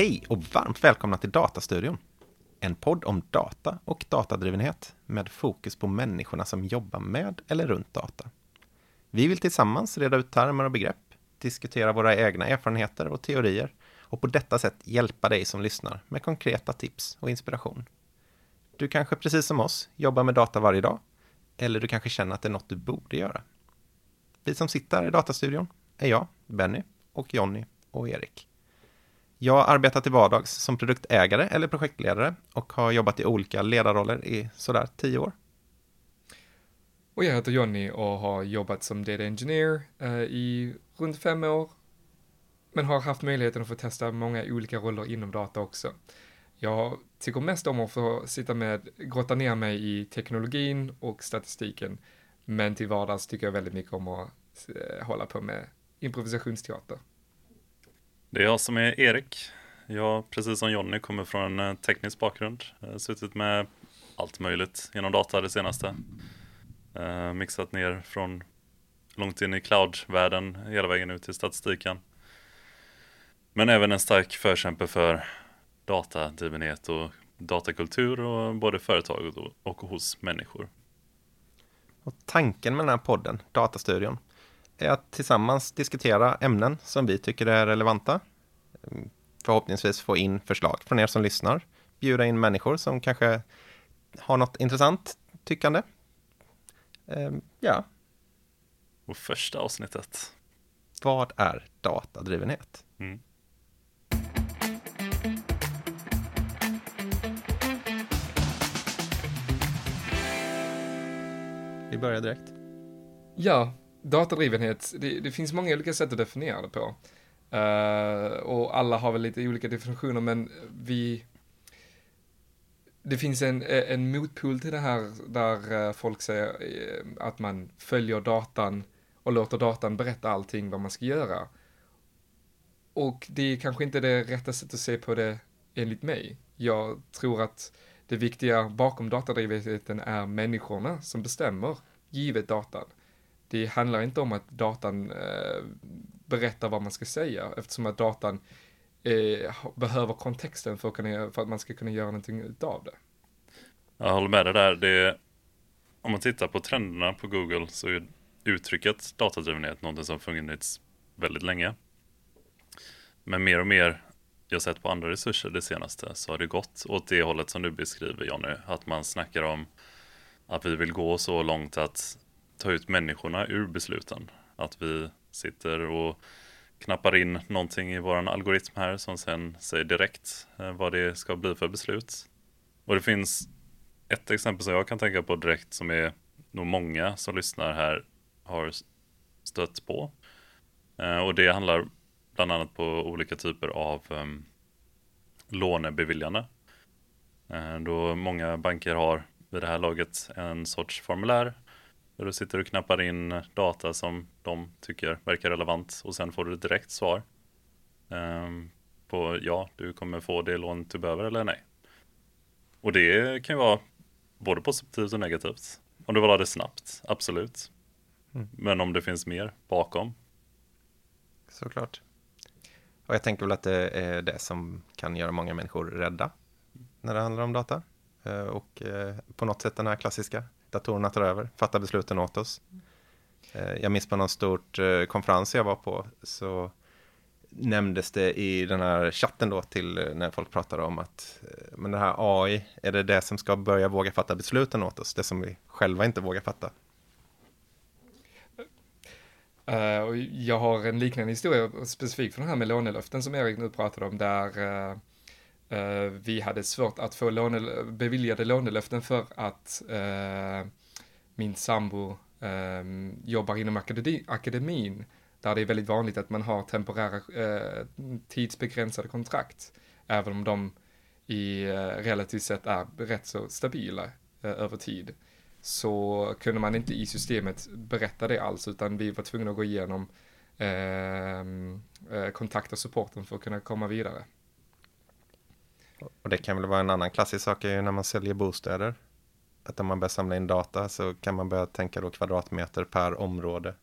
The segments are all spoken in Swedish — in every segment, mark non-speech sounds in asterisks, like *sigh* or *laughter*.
Hej och varmt välkomna till Datastudion. En podd om data och datadrivenhet med fokus på människorna som jobbar med eller runt data. Vi vill tillsammans reda ut termer och begrepp, diskutera våra egna erfarenheter och teorier och på detta sätt hjälpa dig som lyssnar med konkreta tips och inspiration. Du kanske precis som oss jobbar med data varje dag, eller du kanske känner att det är något du borde göra. Vi som sitter här i datastudion är jag, Benny, och Jonny och Erik. Jag arbetar till vardags som produktägare eller projektledare och har jobbat i olika ledarroller i sådär tio år. Och jag heter Jonny och har jobbat som data engineer eh, i runt fem år. Men har haft möjligheten att få testa många olika roller inom data också. Jag tycker mest om att få sitta med, grotta ner mig i teknologin och statistiken. Men till vardags tycker jag väldigt mycket om att eh, hålla på med improvisationsteater. Det är jag som är Erik. Jag, precis som Jonny, kommer från en eh, teknisk bakgrund. Jag har suttit med allt möjligt genom data det senaste. Eh, mixat ner från långt in i cloud-världen hela vägen ut till statistiken. Men även en stark förkämpe för datadrivenhet och datakultur och både företag och hos människor. Och tanken med den här podden, Datastudion, är att tillsammans diskutera ämnen som vi tycker är relevanta. Förhoppningsvis få in förslag från er som lyssnar. Bjuda in människor som kanske har något intressant tyckande. Ehm, ja. Och första avsnittet. Vad är datadrivenhet? Mm. Vi börjar direkt. Ja, datadrivenhet, det, det, finns många olika sätt att definiera det på. Uh, och alla har väl lite olika definitioner, men vi... Det finns en, en motpol till det här där eh, folk säger eh, att man följer datan och låter datan berätta allting vad man ska göra. Och det är kanske inte det rätta sättet att se på det enligt mig. Jag tror att det viktiga bakom datadrivenheten är människorna som bestämmer, givet datan det handlar inte om att datan eh, berättar vad man ska säga, eftersom att datan eh, behöver kontexten för att, kunna, för att man ska kunna göra någonting utav det. Jag håller med dig där. Det, om man tittar på trenderna på Google så är uttrycket datadrivenhet någonting som funnits väldigt länge. Men mer och mer jag sett på andra resurser det senaste så har det gått åt det hållet som du beskriver Jonny. Att man snackar om att vi vill gå så långt att ta ut människorna ur besluten. Att vi sitter och knappar in någonting i vår algoritm här som sen säger direkt eh, vad det ska bli för beslut. Och det finns ett exempel som jag kan tänka på direkt som är nog många som lyssnar här har stött på. Eh, och det handlar bland annat på olika typer av um, lånebeviljande. Eh, då många banker har vid det här laget en sorts formulär där du sitter och knappar in data som de tycker verkar relevant och sen får du ett direkt svar. Um, på ja, du kommer få det lån du behöver eller nej. Och det kan ju vara både positivt och negativt. Om du vill ha det snabbt, absolut. Mm. Men om det finns mer bakom. Såklart. Och jag tänker väl att det är det som kan göra många människor rädda när det handlar om data. Eh, och eh, på något sätt den här klassiska datorerna tar över, fattar besluten åt oss. Eh, jag minns på någon stort eh, konferens jag var på så nämndes det i den här chatten då till eh, när folk pratade om att men det här AI, är det det som ska börja våga fatta besluten åt oss, det som vi själva inte vågar fatta? Uh, jag har en liknande historia specifikt för det här med lånelöften som Erik nu pratade om, där Uh, Eh, vi hade svårt att få låne, beviljade lånelöften för att uh, min sambo eh, jobbar inom akademi, akademin där det är väldigt vanligt att man har temporära tidsbegränsade kontrakt även om de i relativt sett är rätt så stabila över tid så kunde man inte i systemet berätta det alls utan vi var tvungna att gå igenom kontakta supporten för att kunna komma vidare. Och det kan väl vara en annan klassisk sak är ju när man säljer bostäder. Att om man börjar samla in data så kan man börja tänka då kvadratmeter per område.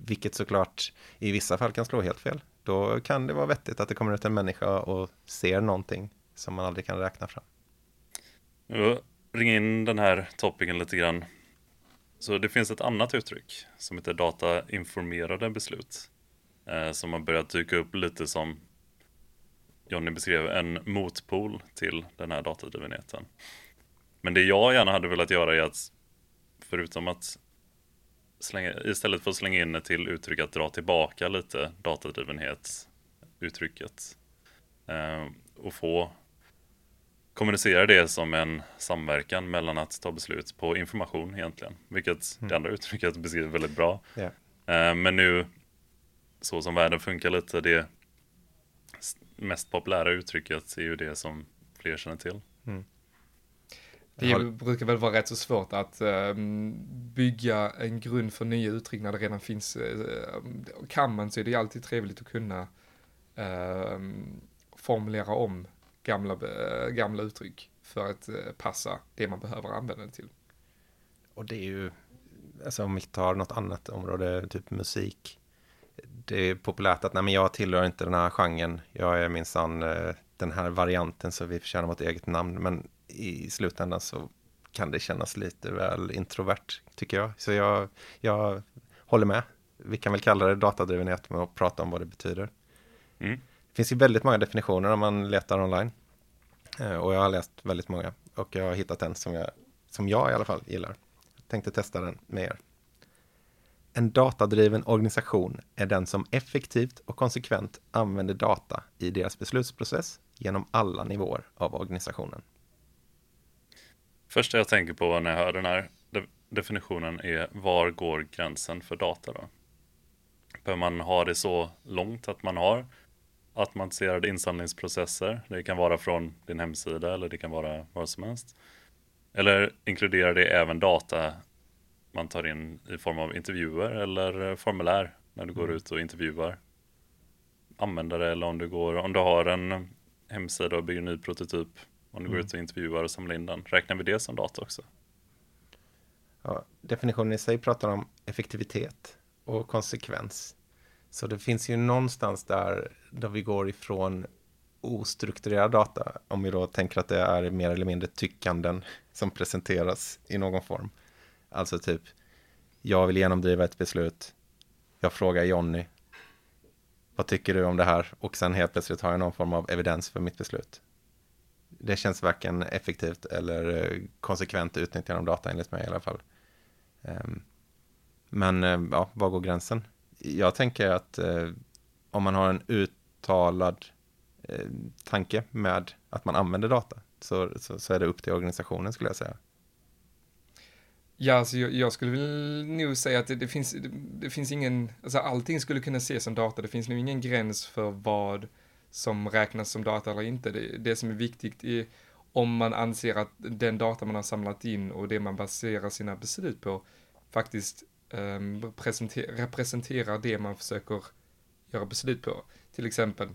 Vilket såklart i vissa fall kan slå helt fel. då kan det vara vettigt att det kommer ut en människa och ser någonting som man aldrig kan räkna fram. Jag ringa in den här toppingen lite grann. Så det finns ett annat uttryck som heter datainformerade beslut. Eh, som har börjat dyka upp lite som Jonny beskrev, en motpol till den här datadrivenheten. Men det jag gärna hade velat göra är att, förutom att slänga, istället för att slänga in det till uttryck att dra tillbaka lite datadrivenhet, uttrycket, eh, och få kommunicera det som en samverkan mellan att ta beslut på information egentligen, vilket mm. det andra uttrycket beskriver väldigt bra. Yeah. Men nu, så som världen funkar lite, det mest populära uttrycket är ju det som fler känner till. Mm. Det brukar väl vara rätt så svårt att uh, bygga en grund för nya uttryck när det redan finns. Uh, kan man så är det alltid trevligt att kunna uh, formulera om gamla, uh, gamla uttryck för att passa det man behöver använda det till. Och det är ju, alltså om vi tar något annat område, typ musik. Det är populärt att nej men jag tillhör inte den här genren. Jag är minsann den här varianten så vi förtjänar vårt eget namn. Men i slutändan så kan det kännas lite väl introvert, tycker jag. Så jag, jag håller med. Vi kan väl kalla det datadrivenhet med att prata om vad det betyder. Mm. Det finns ju väldigt många definitioner om man letar online. Eh, och jag har läst väldigt många. Och jag har hittat en som jag, som jag i alla fall gillar. Jag tänkte testa den med er. En datadriven organisation är den som effektivt och konsekvent använder data i deras beslutsprocess genom alla nivåer av organisationen. Första jag tänker på när jag hör den här definitionen är var går gränsen för data då? Behöver man ha det så långt att man har automatiserade insamlingsprocesser? Det kan vara från din hemsida eller det kan vara vad som helst. Eller inkluderar det även data man tar in i form av intervjuer eller formulär när du går mm. ut och intervjuar användare eller om du, går, om du har en hemsida och bygger en ny prototyp om du går mm. ut och intervjuar och samlar in den. Räknar vi det som data också? Ja, definitionen i sig pratar om effektivitet och konsekvens. Så det finns ju någonstans där, där vi går ifrån ostrukturerad data, om vi då tänker att det är mer eller mindre tyckanden som presenteras i någon form. Alltså typ, jag vill genomdriva ett beslut, jag frågar Jonny, vad tycker du om det här? Och sen helt plötsligt har jag någon form av evidens för mitt beslut det känns varken effektivt eller eh, konsekvent utnyttjande av data enligt mig i alla fall. Ehm, men eh, ja, var går gränsen? Jag tänker att eh, om man har en uttalad tanke med att man använder data så, så, så, är det upp till organisationen skulle jag säga. Ja, alltså jag, jag skulle väl nog säga att det, det finns, det, det, finns ingen, alltså allting skulle kunna ses som data, det finns nog ingen gräns för vad som räknas som data eller inte. Det, det som är viktigt är om man anser att den data man har samlat in och det man baserar sina beslut på faktiskt um, representerar det man försöker göra beslut på. Till exempel,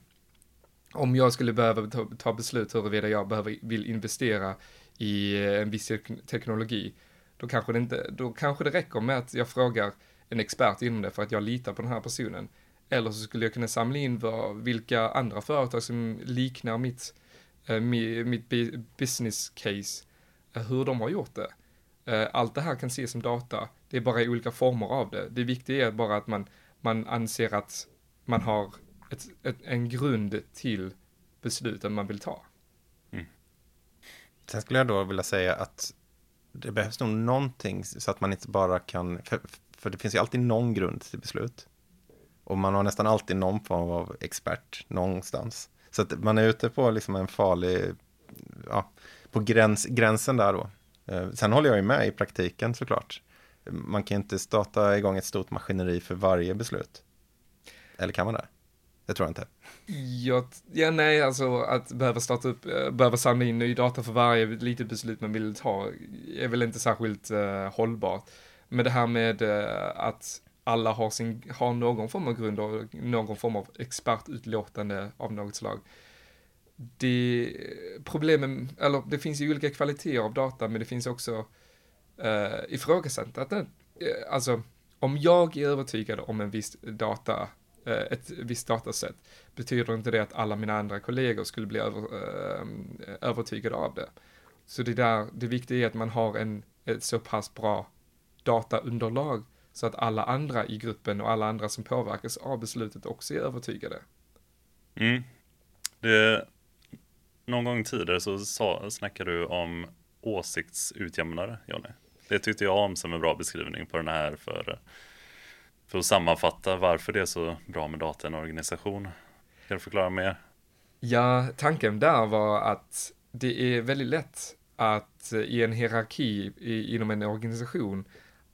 om jag skulle behöva ta, ta beslut huruvida jag behöver, vill investera i en viss teknologi, då kanske, det inte, då kanske det räcker med att jag frågar en expert inom det för att jag litar på den här personen. Eller så skulle jag kunna samla in vad, vilka andra företag som liknar mitt, eh, mitt business case, eh, hur de har gjort det. Eh, allt det här kan ses som data, det är bara i olika former av det. Det viktiga är bara att man, man anser att man har ett, ett, en grund till besluten man vill ta. Mm. Sen skulle jag då vilja säga att det behövs nog någonting så att man inte bara kan, för, för det finns ju alltid någon grund till beslut. Och man har nästan alltid någon form av expert någonstans. Så att man är ute på liksom en farlig, ja, på gräns, gränsen där då. Eh, sen håller jag ju med i praktiken såklart. Man kan inte starta igång ett stort maskineri för varje beslut. Eller kan man det? Det tror jag inte. Ja, ja, nej, alltså att behöva starta upp, eh, behöva samla in ny data för varje litet beslut man vill ta är väl inte särskilt uh, hållbart. Men det här med uh, att alla har, sin, har någon form av grund och någon form av expertutlåtande av något slag. Det, problemen, eller det finns ju olika kvaliteter av data, men det finns också uh, ifrågasättande. Uh, alltså, om jag är övertygad om en viss data Eh, ett visst datasätt, betyder inte det att alla mina andra kollegor skulle bli över, eh, övertygade av det. Så det där, det viktiga är att man har en, ett så pass bra dataunderlag så att alla andra i gruppen och alla andra som påverkas av beslutet också är övertygade. Mm. Det, någon gång tidigare så sa, snackade du om åsiktsutjämnare, Johnny. Det tyckte jag om som en bra beskrivning på den här för, för att sammanfatta varför det är så bra med data i en organisation. Kan du förklara mer? Ja, tanken där var att det är väldigt lätt att eh, i en hierarki i, inom en organisation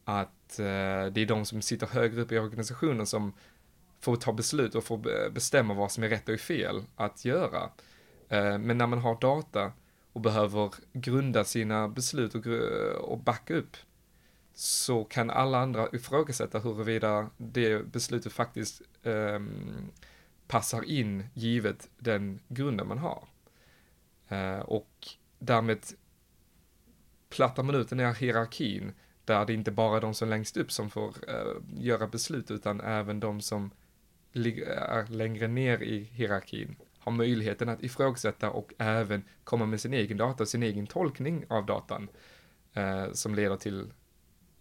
att eh, det är de som sitter högre upp i organisationen som får ta beslut och får bestämma vad som är rätt och fel att göra. Eh, men när man har data och behöver grunda sina beslut och, och backa upp så kan alla andra ifrågasätta huruvida det beslutet faktiskt eh, passar in givet den grunden man har. Eh, och därmed plattar man ut den här hierarkin där det inte bara är de som längst upp som får eh, göra beslut utan även de som är längre ner i hierarkin har möjligheten att ifrågasätta och även komma med sin egen data, sin egen tolkning av datan eh, som leder till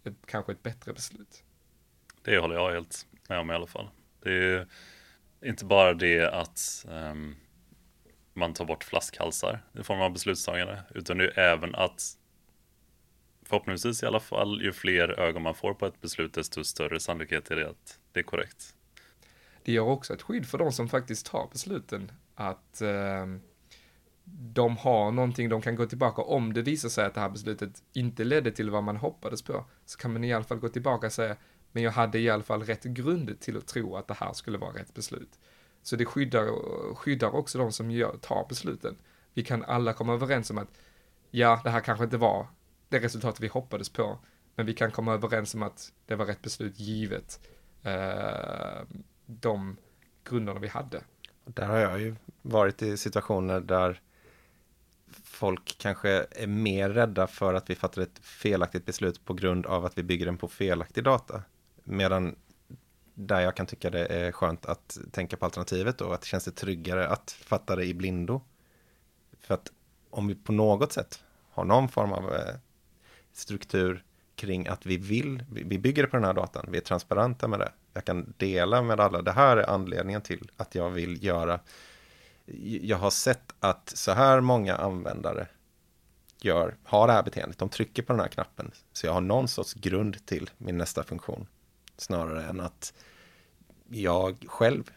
ett, kanske ett bättre beslut. Det håller jag helt med om i alla fall. Det är inte bara det att um, man tar bort flaskhalsar i form av beslutstagande, utan det är även att förhoppningsvis i alla fall, ju fler ögon man får på ett beslut, desto större sannolikhet är det att det är korrekt. Det gör också ett skydd för de som faktiskt tar besluten att eh, de har någonting de kan gå tillbaka om det visar sig att det här beslutet inte ledde till vad man hoppades på. Så kan man i alla fall gå tillbaka och säga, men jag hade i alla fall rätt grund till att tro att det här skulle vara rätt beslut. Så det skyddar, skyddar också de som gör, tar besluten. Vi kan alla komma överens om att, ja, det här kanske inte var det resultat vi hoppades på, men vi kan komma överens om att det var rätt beslut givet eh, de grunderna vi hade. Där har jag ju varit i situationer där folk kanske är mer rädda för att vi fattar ett felaktigt beslut på grund av att vi bygger den på felaktig data. Medan där jag kan tycka det är skönt att tänka på alternativet då, att det känns det tryggare att fatta det i blindo. För att om vi på något sätt har någon form av eh, struktur kring att vi vill, vi bygger det på den här datan, vi är transparenta med det. Jag kan dela med alla, det här är anledningen till att jag vill göra. Jag har sett att så här många användare gör, har det här beteendet, de trycker på den här knappen. Så jag har någon sorts grund till min nästa funktion. Snarare än att jag själv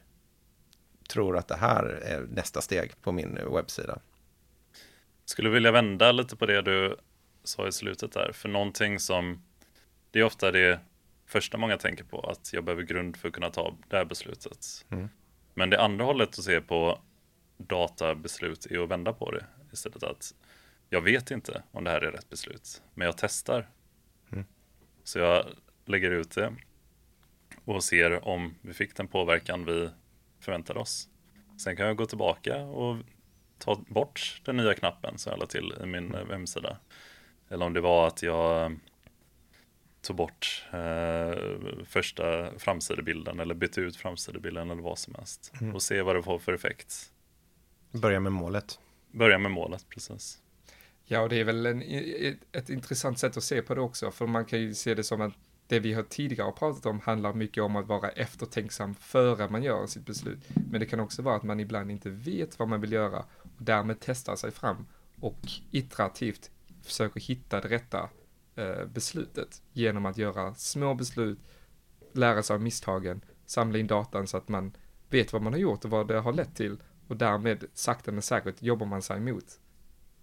tror att det här är nästa steg på min webbsida. Skulle vilja vända lite på det du sa i slutet där. För någonting som, det är ofta det första många tänker på, att jag behöver grund för att kunna ta det här beslutet. Mm. Men det andra hållet att se på databeslut är att vända på det istället. Att jag vet inte om det här är rätt beslut, men jag testar. Mm. Så jag lägger ut det och ser om vi fick den påverkan vi förväntade oss. Sen kan jag gå tillbaka och ta bort den nya knappen som jag la till i min mm. hemsida. Eller om det var att jag tog bort eh, första framsidebilden eller bytte ut framsidebilden eller vad som helst. Mm. Och se vad det får för effekt. Börja med målet. Börja med målet, precis. Ja, och det är väl en, ett, ett intressant sätt att se på det också, för man kan ju se det som att det vi har tidigare pratat om handlar mycket om att vara eftertänksam före man gör sitt beslut. Men det kan också vara att man ibland inte vet vad man vill göra och därmed testar sig fram och iterativt försöker hitta det rätta eh, beslutet genom att göra små beslut, lära sig av misstagen, samla in datan så att man vet vad man har gjort och vad det har lett till och därmed sakta men säkert jobbar man sig mot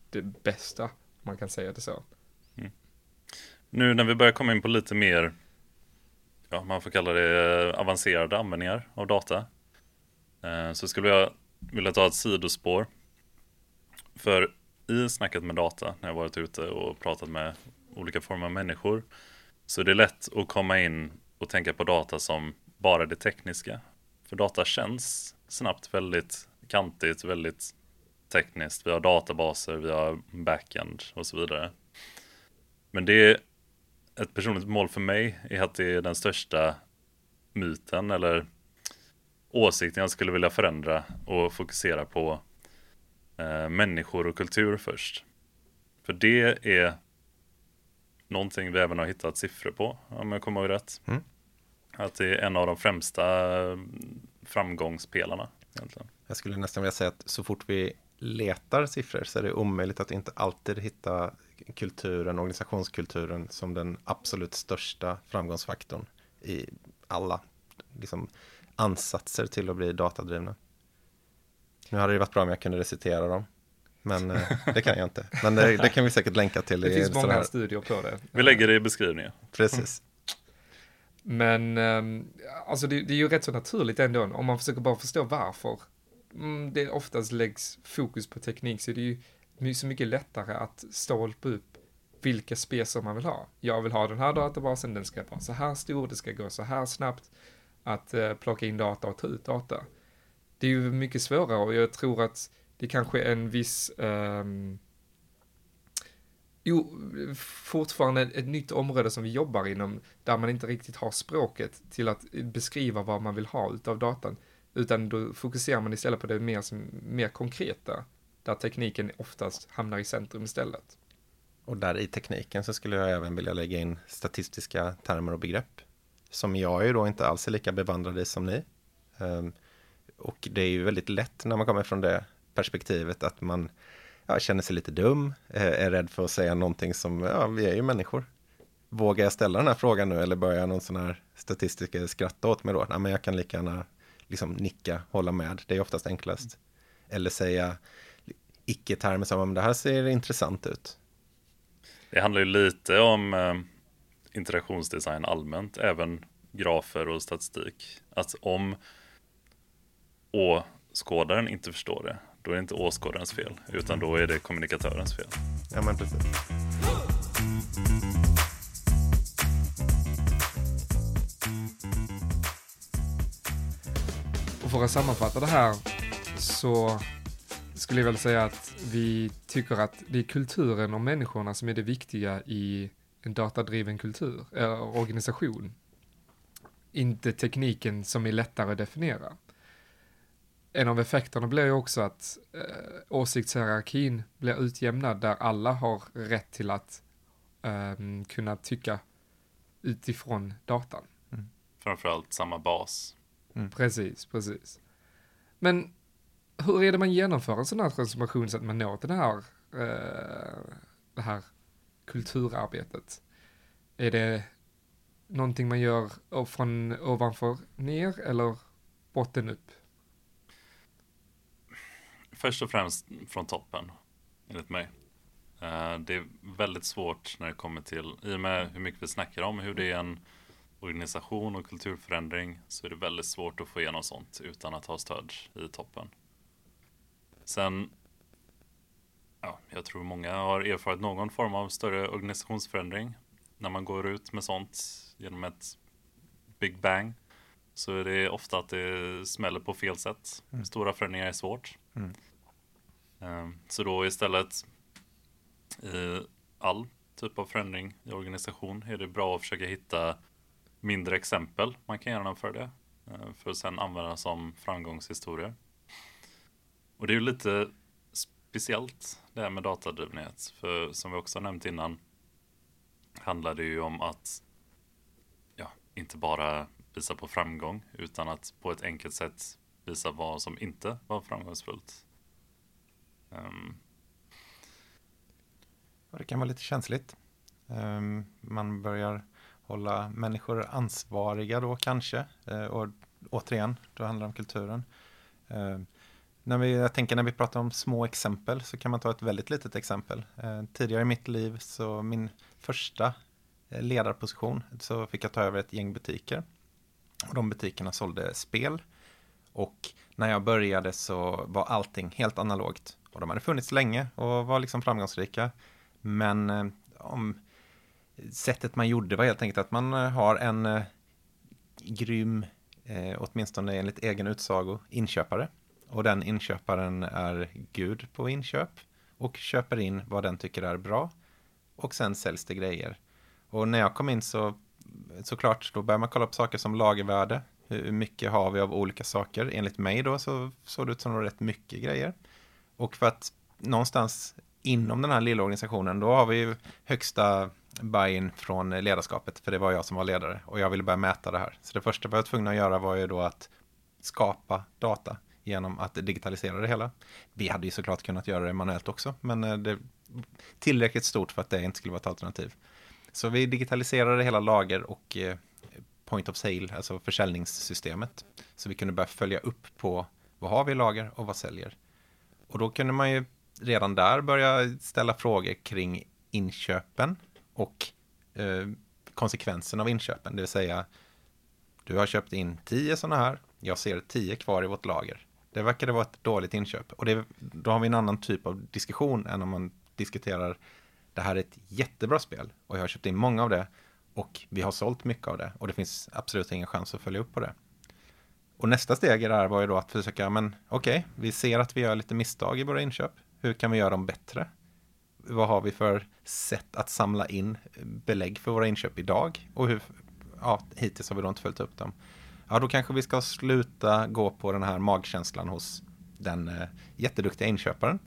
det bästa, om man kan säga det så. Mm. Nu när vi börjar komma in på lite mer, ja man får kalla det eh, avancerade användningar av data, eh, så skulle jag vilja ta ett sidospår. För i snacket med data, när jag varit ute och pratat med olika former av människor, så är det lätt att komma in och tänka på data som bara det tekniska. För data känns snabbt väldigt kantigt, väldigt tekniskt. Vi har databaser, vi har backend och så vidare. Men det är ett personligt mål för mig är att det är den största myten eller åsikten jag skulle vilja förändra och fokusera på eh, människor och kultur först. För det är någonting vi även har hittat siffror på, om jag kommer ihåg rätt. Mm. Att det är en av de främsta eh, framgångspelarna. Egentligen. Jag skulle nästan vilja säga att så fort vi letar siffror så är det omöjligt att inte alltid hitta kulturen, organisationskulturen som den absolut största framgångsfaktorn i alla liksom, ansatser till att bli datadrivna. Nu hade det varit bra om jag kunde recitera dem. Men eh, det kan jag inte. Men det, det kan vi säkert länka till. Det i finns många här- studier på det. Vi lägger det i beskrivningen. Precis. Men ehm, alltså det, det är ju rätt så naturligt ändå, om man försöker bara förstå varför Mm, det oftast läggs fokus på teknik så är det ju så mycket lättare att stolpa upp vilka specer man vill ha. Jag vill ha den här databasen, den ska vara så här stor, det ska gå så här snabbt att eh, plocka in data och ta ut data. Det är ju mycket svårare och jag tror att det kanske är en viss um, Jo, fortfarande ett nytt område som vi jobbar inom, där man inte riktigt har språket till att beskriva vad man vill ha utav datan, utan då fokuserar man istället på det mer, som, mer konkreta, där tekniken oftast hamnar i centrum istället. Och där i tekniken så skulle jag även vilja lägga in statistiska termer och begrepp. Som jag ju då inte alls är lika bevandrad i som ni. Ehm, och det är ju väldigt lätt när man kommer från det perspektivet att man ja, känner sig lite dum, eh, är rädd för att säga någonting som, ja, vi är ju människor. Vågar jag ställa den här frågan nu eller börjar någon sån här statistiker skratta åt mig då? Nej, men jag kan lika gärna liksom nicka, hålla med, det är oftast enklast. Eller säga icke-termer som, om det här ser intressant ut. Det handlar ju lite om eh, interaktionsdesign allmänt, även grafer och statistik. Att om åskådaren inte förstår det, då är det inte åskådarens fel, utan då är det kommunikatörens fel. Ja, men precis. För att sammanfatta det här så skulle jag väl säga att vi tycker att det är kulturen och människorna som är det viktiga i en datadriven kultur, eller organisation. Inte tekniken som är lättare att definiera. En av effekterna blir ju också att eh, åsiktshierarkin blir utjämnad där alla har rätt till att eh, kunna tycka utifrån datan. Mm. Framförallt samma bas. Precis, precis. Men hur är det man genomför en sån här transformation så att man når till det här, eh, det här kulturarbetet? Är det någonting man gör från ovanför ner eller botten upp? Först och främst från toppen, enligt mig. Eh, Det är väldigt svårt när det kommer till, i och med hur mycket vi snackar om hur det är en organisation och kulturförändring, så är det väldigt svårt att få igenom sånt utan att ha stöd i toppen. Sen, ja, jag tror många har erfarit någon form av större organisationsförändring. När man går ut med sånt genom ett Big Bang så är det ofta att det smäller på fel sätt. Stora förändringar är svårt. Mm. Ehm, Så då istället i all typ av förändring i organisation är det bra att försöka hitta mindre exempel man kan genomföra det eh, för att sedan använda som framgångshistorier. Och det är ju lite speciellt det här med datadrivenhet för som vi också nämnt innan handlar det ju om att ja, inte bara visa på framgång utan att på ett enkelt sätt visa vad som inte var framgångsfullt. Um. Det kan vara lite känsligt. Um, Man börjar hålla människor ansvariga då kanske. Eh, Och återigen, då handlar det om kulturen. Eh, när vi, jag tänker när vi pratar om små exempel så kan man ta ett väldigt litet exempel. Eh, Tidigare i mitt liv så min första eh, ledarposition så fick jag ta över ett gäng butiker. Och de butikerna sålde spel. Och när jag började så var allting helt analogt. Och de hade funnits länge och var liksom framgångsrika. Men eh, om sättet man gjorde var helt enkelt att man eh, har en eh, grym, eh, åtminstone enligt egen utsago, inköpare. Och den inköparen är gud på inköp och köper in vad den tycker är bra. Och sen säljs det grejer. Och när jag kom in så såklart, då börjar man kolla på saker som lagervärde. Hur mycket har vi av olika saker? Enligt mig då så såg det ut som rätt mycket grejer. Och för att någonstans inom den här lilla organisationen, då har vi ju högsta buy-in från ledarskapet, för det var jag som var ledare och jag ville börja mäta det här. Så det första vi var tvungna att göra var ju då att skapa data genom att digitalisera det hela. Vi hade ju såklart kunnat göra det manuellt också, men eh, det är tillräckligt stort för att det inte skulle vara ett alternativ. Så vi digitaliserade hela lager och eh, point of sale, alltså försäljningssystemet. Så vi kunde börja följa upp på vad har vi i lager och vad säljer. Och då kunde man ju redan där börja ställa frågor kring inköpen och eh, konsekvensen av inköpen. Det vill säga, du har köpt in tio sådana här, jag ser tio kvar i vårt lager. Det verkade vara ett dåligt inköp. Och det, då har vi en annan typ av diskussion än om man diskuterar det här är ett jättebra spel och jag har köpt in många av det och vi har sålt mycket av det och det finns absolut ingen chans att följa upp på det. Och nästa steg i det här var ju då att försöka, men okej, okay, vi ser att vi gör lite misstag i våra inköp. Hur kan vi göra dem bättre? Vad har vi för sätt att samla in belägg för våra inköp idag? Och hur, ja, hittills har vi då inte följt upp dem. Ja, då kanske vi ska sluta gå på den här magkänslan hos den eh, jätteduktiga inköparen.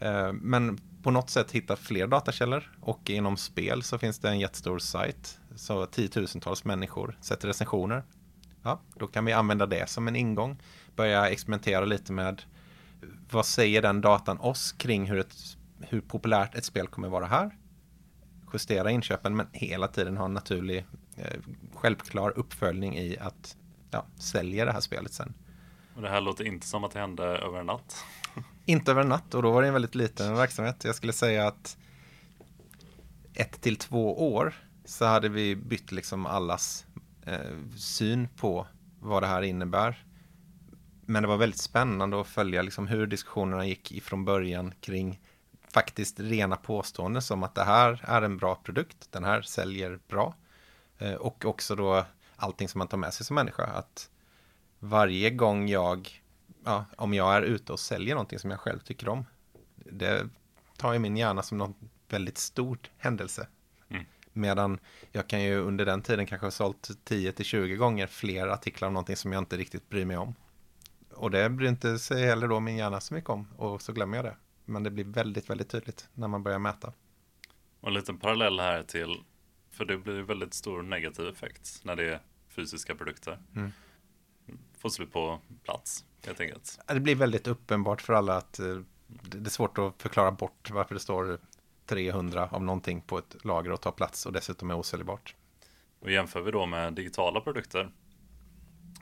Eh, men på något sätt hitta fler datakällor och inom spel så finns det en jättestor sajt. Så tiotusentals människor sätter recensioner. Ja, då kan vi använda det som en ingång. Börja experimentera lite med vad säger den datan oss kring hur, ett, hur populärt ett spel kommer vara här. Justera inköpen men hela tiden ha en naturlig eh, självklar uppföljning i att ja, sälja det här spelet sen. Och det här låter inte som att det hände över en natt. *laughs* Inte över en natt och då var det en väldigt liten verksamhet. Jag skulle säga att ett till två år så hade vi bytt liksom allas eh, syn på vad det här innebär. Men det var väldigt spännande att följa liksom hur diskussionerna gick ifrån början kring faktiskt rena påståenden som att det här är en bra produkt, den här säljer bra. Eh, och också då allting som man tar med sig som människa. Att varje gång jag ja, om jag är ute och säljer någonting som jag själv tycker om. Det tar jag min hjärna som någon väldigt stor händelse. Mm. Medan jag kan ju under den tiden kanske ha sålt 10-20 gånger fler artiklar om någonting som jag inte riktigt bryr mig om. Och det bryr inte sig heller då min hjärna så mycket om och så glömmer jag det. Men det blir väldigt, väldigt tydligt när man börjar mäta. Och en liten parallell här till, för det blir väldigt stor negativ effekt när det är fysiska produkter. Mm. Få slut på plats helt enkelt. Det blir väldigt uppenbart för alla att eh, det är svårt att förklara bort varför det står 300 av någonting på ett lager och tar plats och dessutom är osäljbart. Och jämför vi då med digitala produkter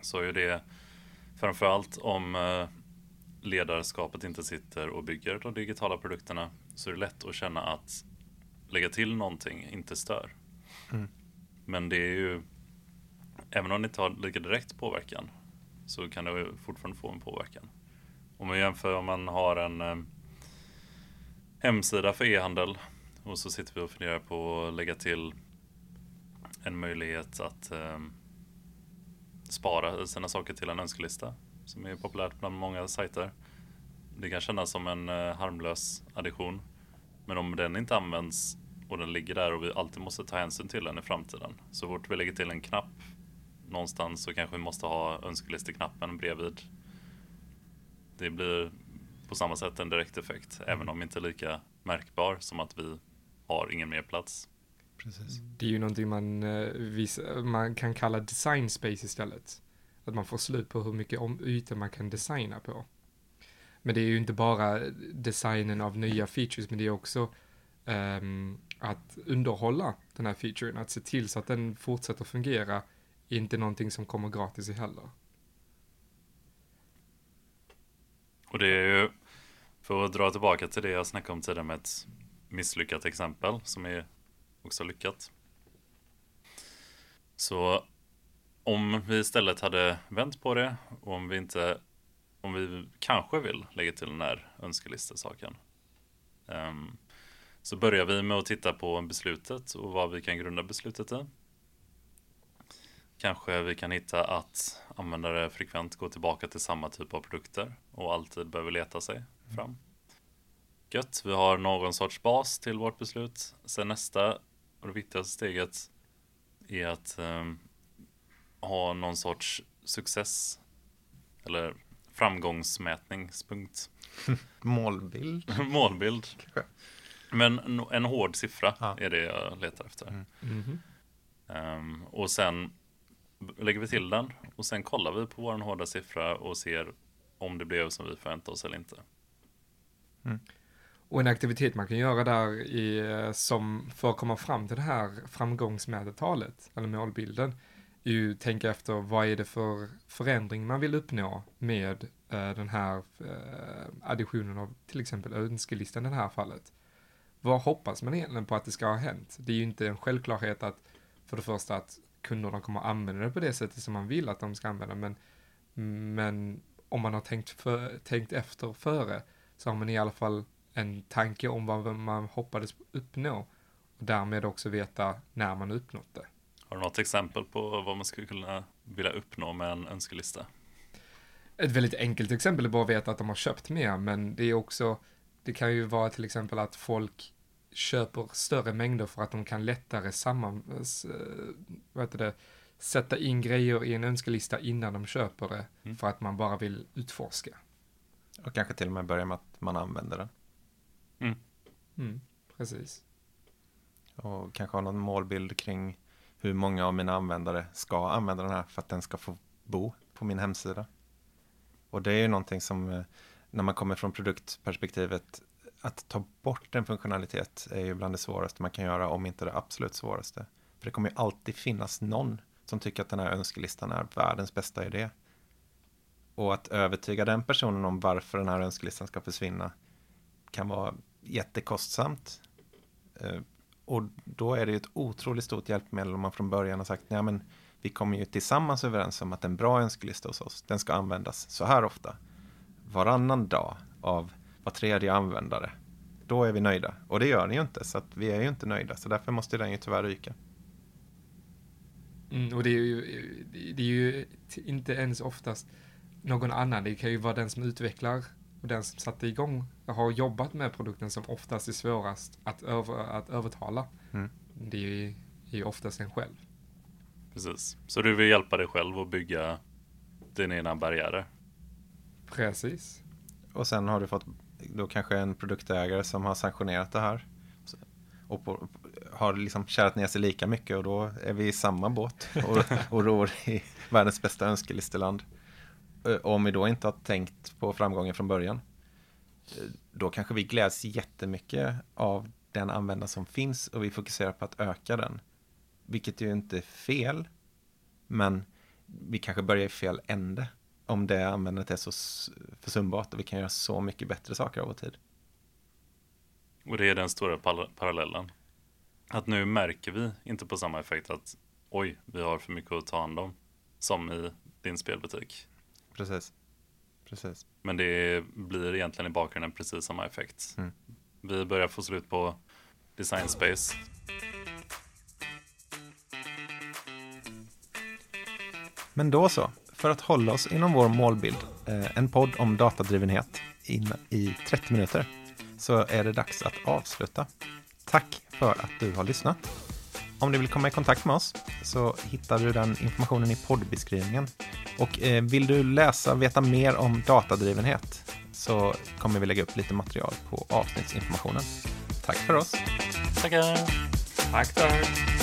så är det framförallt om eh, ledarskapet inte sitter och bygger de digitala produkterna så är det lätt att känna att lägga till någonting inte stör. Mm. Men det är ju, även om det inte har lika direkt påverkan, så kan det fortfarande få en påverkan. Om man jämför om man har en eh, hemsida för e-handel och så sitter vi och funderar på att lägga till en möjlighet att eh, spara sina saker till en önskelista som är populärt bland många sajter. Det kan kännas som en eh, harmlös addition. Men om den inte används och den ligger där och vi alltid måste ta hänsyn till den i framtiden. Så fort vi lägger till en knapp någonstans så kanske vi måste ha önskelisteknappen bredvid. Det blir på samma sätt en direkt effekt, mm. även om inte lika märkbar som att vi har ingen mer plats. Precis. Det är ju någonting man, eh, man kan kalla design space istället. Att man får slut på hur mycket ytor man kan designa på. Men det är ju inte bara designen av nya features, men det är också um, att underhålla den här featuren, att se till så att den fortsätter fungera inte någonting som kommer gratis heller. Och det är ju, för att dra tillbaka till det jag snackade om tidigare med ett misslyckat exempel som är också lyckat. Så om vi istället hade vänt på det och om vi inte, om vi kanske vill lägga till den här önskelistesaken. Um, ehm, så börjar vi med att titta på beslutet och vad vi kan grunda beslutet i. Kanske vi kan hitta att användare frekvent går tillbaka till samma typ av produkter och alltid behöver leta sig fram. Gött, vi har någon sorts bas till vårt beslut. Sen nästa och det viktigaste steget är att um, ha någon sorts success eller framgångsmätningspunkt. *laughs* Målbild. *laughs* Målbild. Kanske. Men en- hård siffra Ja. är det jag letar efter. Mm. Mhm. Ehm, och sen lägger vi till den och sen kollar vi på vår hårda siffra och ser om det blev som vi förväntade oss eller inte. Och en aktivitet man kan göra där i, eh, som för att komma fram till det här framgångsmedeltalet, eller målbilden, ju tänka efter vad är det för förändring man vill uppnå med eh, den här eh, additionen av till exempel önskelistan i det här fallet. Vad hoppas man egentligen på att det ska ha hänt? Det är ju inte en självklarhet att för det första att kunderna kommer använda det på det sättet som man vill att de ska använda, men, men om man har tänkt, för, tänkt efter före så har man i alla fall en tanke om vad man hoppades uppnå och därmed också veta när man uppnått det. Har du något exempel på vad man skulle kunna vilja uppnå med en önskelista? Ett väldigt enkelt exempel är bara att veta att de har köpt mer, men det är också, det kan ju vara till exempel att folk köper större mängder för att de kan lättare samman, vad heter det, sätta in grejer i en önskelista innan de köper det, Mm. för att man bara vill utforska. Och kanske till och med börja med att man använder den. Mm, precis. Och kanske ha någon målbild kring hur många av mina användare ska använda den här för att den ska få bo på min hemsida. Och det är ju någonting som eh, när man kommer från produktperspektivet att ta bort en funktionalitet är ju bland det svåraste man kan göra om inte det absolut svåraste. För det kommer ju alltid finnas någon som tycker att den här önskelistan är världens bästa idé. Och att övertyga den personen om varför den här önskelistan ska försvinna kan vara jättekostsamt. Eh, och då är det ju ett otroligt stort hjälpmedel om man från början har sagt, nej men vi kommer ju tillsammans överens om att en bra önskelista hos oss, den ska användas så här ofta. Varannan dag av var tredje användare. Då är vi nöjda. Och det gör ni ju inte, så att vi är ju inte nöjda. Så därför måste den ju tyvärr ryka. Mm, och det är ju, det är ju inte ens oftast någon annan. Det kan ju vara den som utvecklar och den som satte igång och har jobbat med produkten som oftast är svårast att, över, att övertala. Mm. Det är ju, är ju oftast en själv. Precis. Så du vill hjälpa dig själv att bygga dina egna barriärer? Precis. Och sen har du fått då kanske en produktägare som har sanktionerat det här. Och på, har liksom kärat ner sig lika mycket och då är vi i samma båt och, och ror i världens bästa önskelisteland. Eh, om vi då inte har tänkt på framgången från början. Eh, då kanske vi gläds jättemycket av den användare som finns och vi fokuserar på att öka den. Vilket ju inte är fel. Men vi kanske börjar i fel ände om det användandet är så försumbart och vi kan göra så mycket bättre saker av vår tid. Och det är den stora parallellen. Att nu märker vi inte på samma effekt att oj, vi har för mycket att ta hand om. Som i din spelbutik. Precis. Precis. Men det blir egentligen i bakgrunden precis samma effekt. Mm. Vi börjar få slut på design space. Men då så, för att hålla oss inom vår målbild, eh, en podd om datadrivenhet in, i 30 minuter, så är det dags att avsluta. Tack för att du har lyssnat. Om du vill komma i kontakt med oss så hittar du den informationen i poddbeskrivningen. Och eh, vill du läsa och veta mer om datadrivenhet så kommer vi lägga upp lite material på avsnittsinformationen. Tack för oss! Tackar! Tack, tack.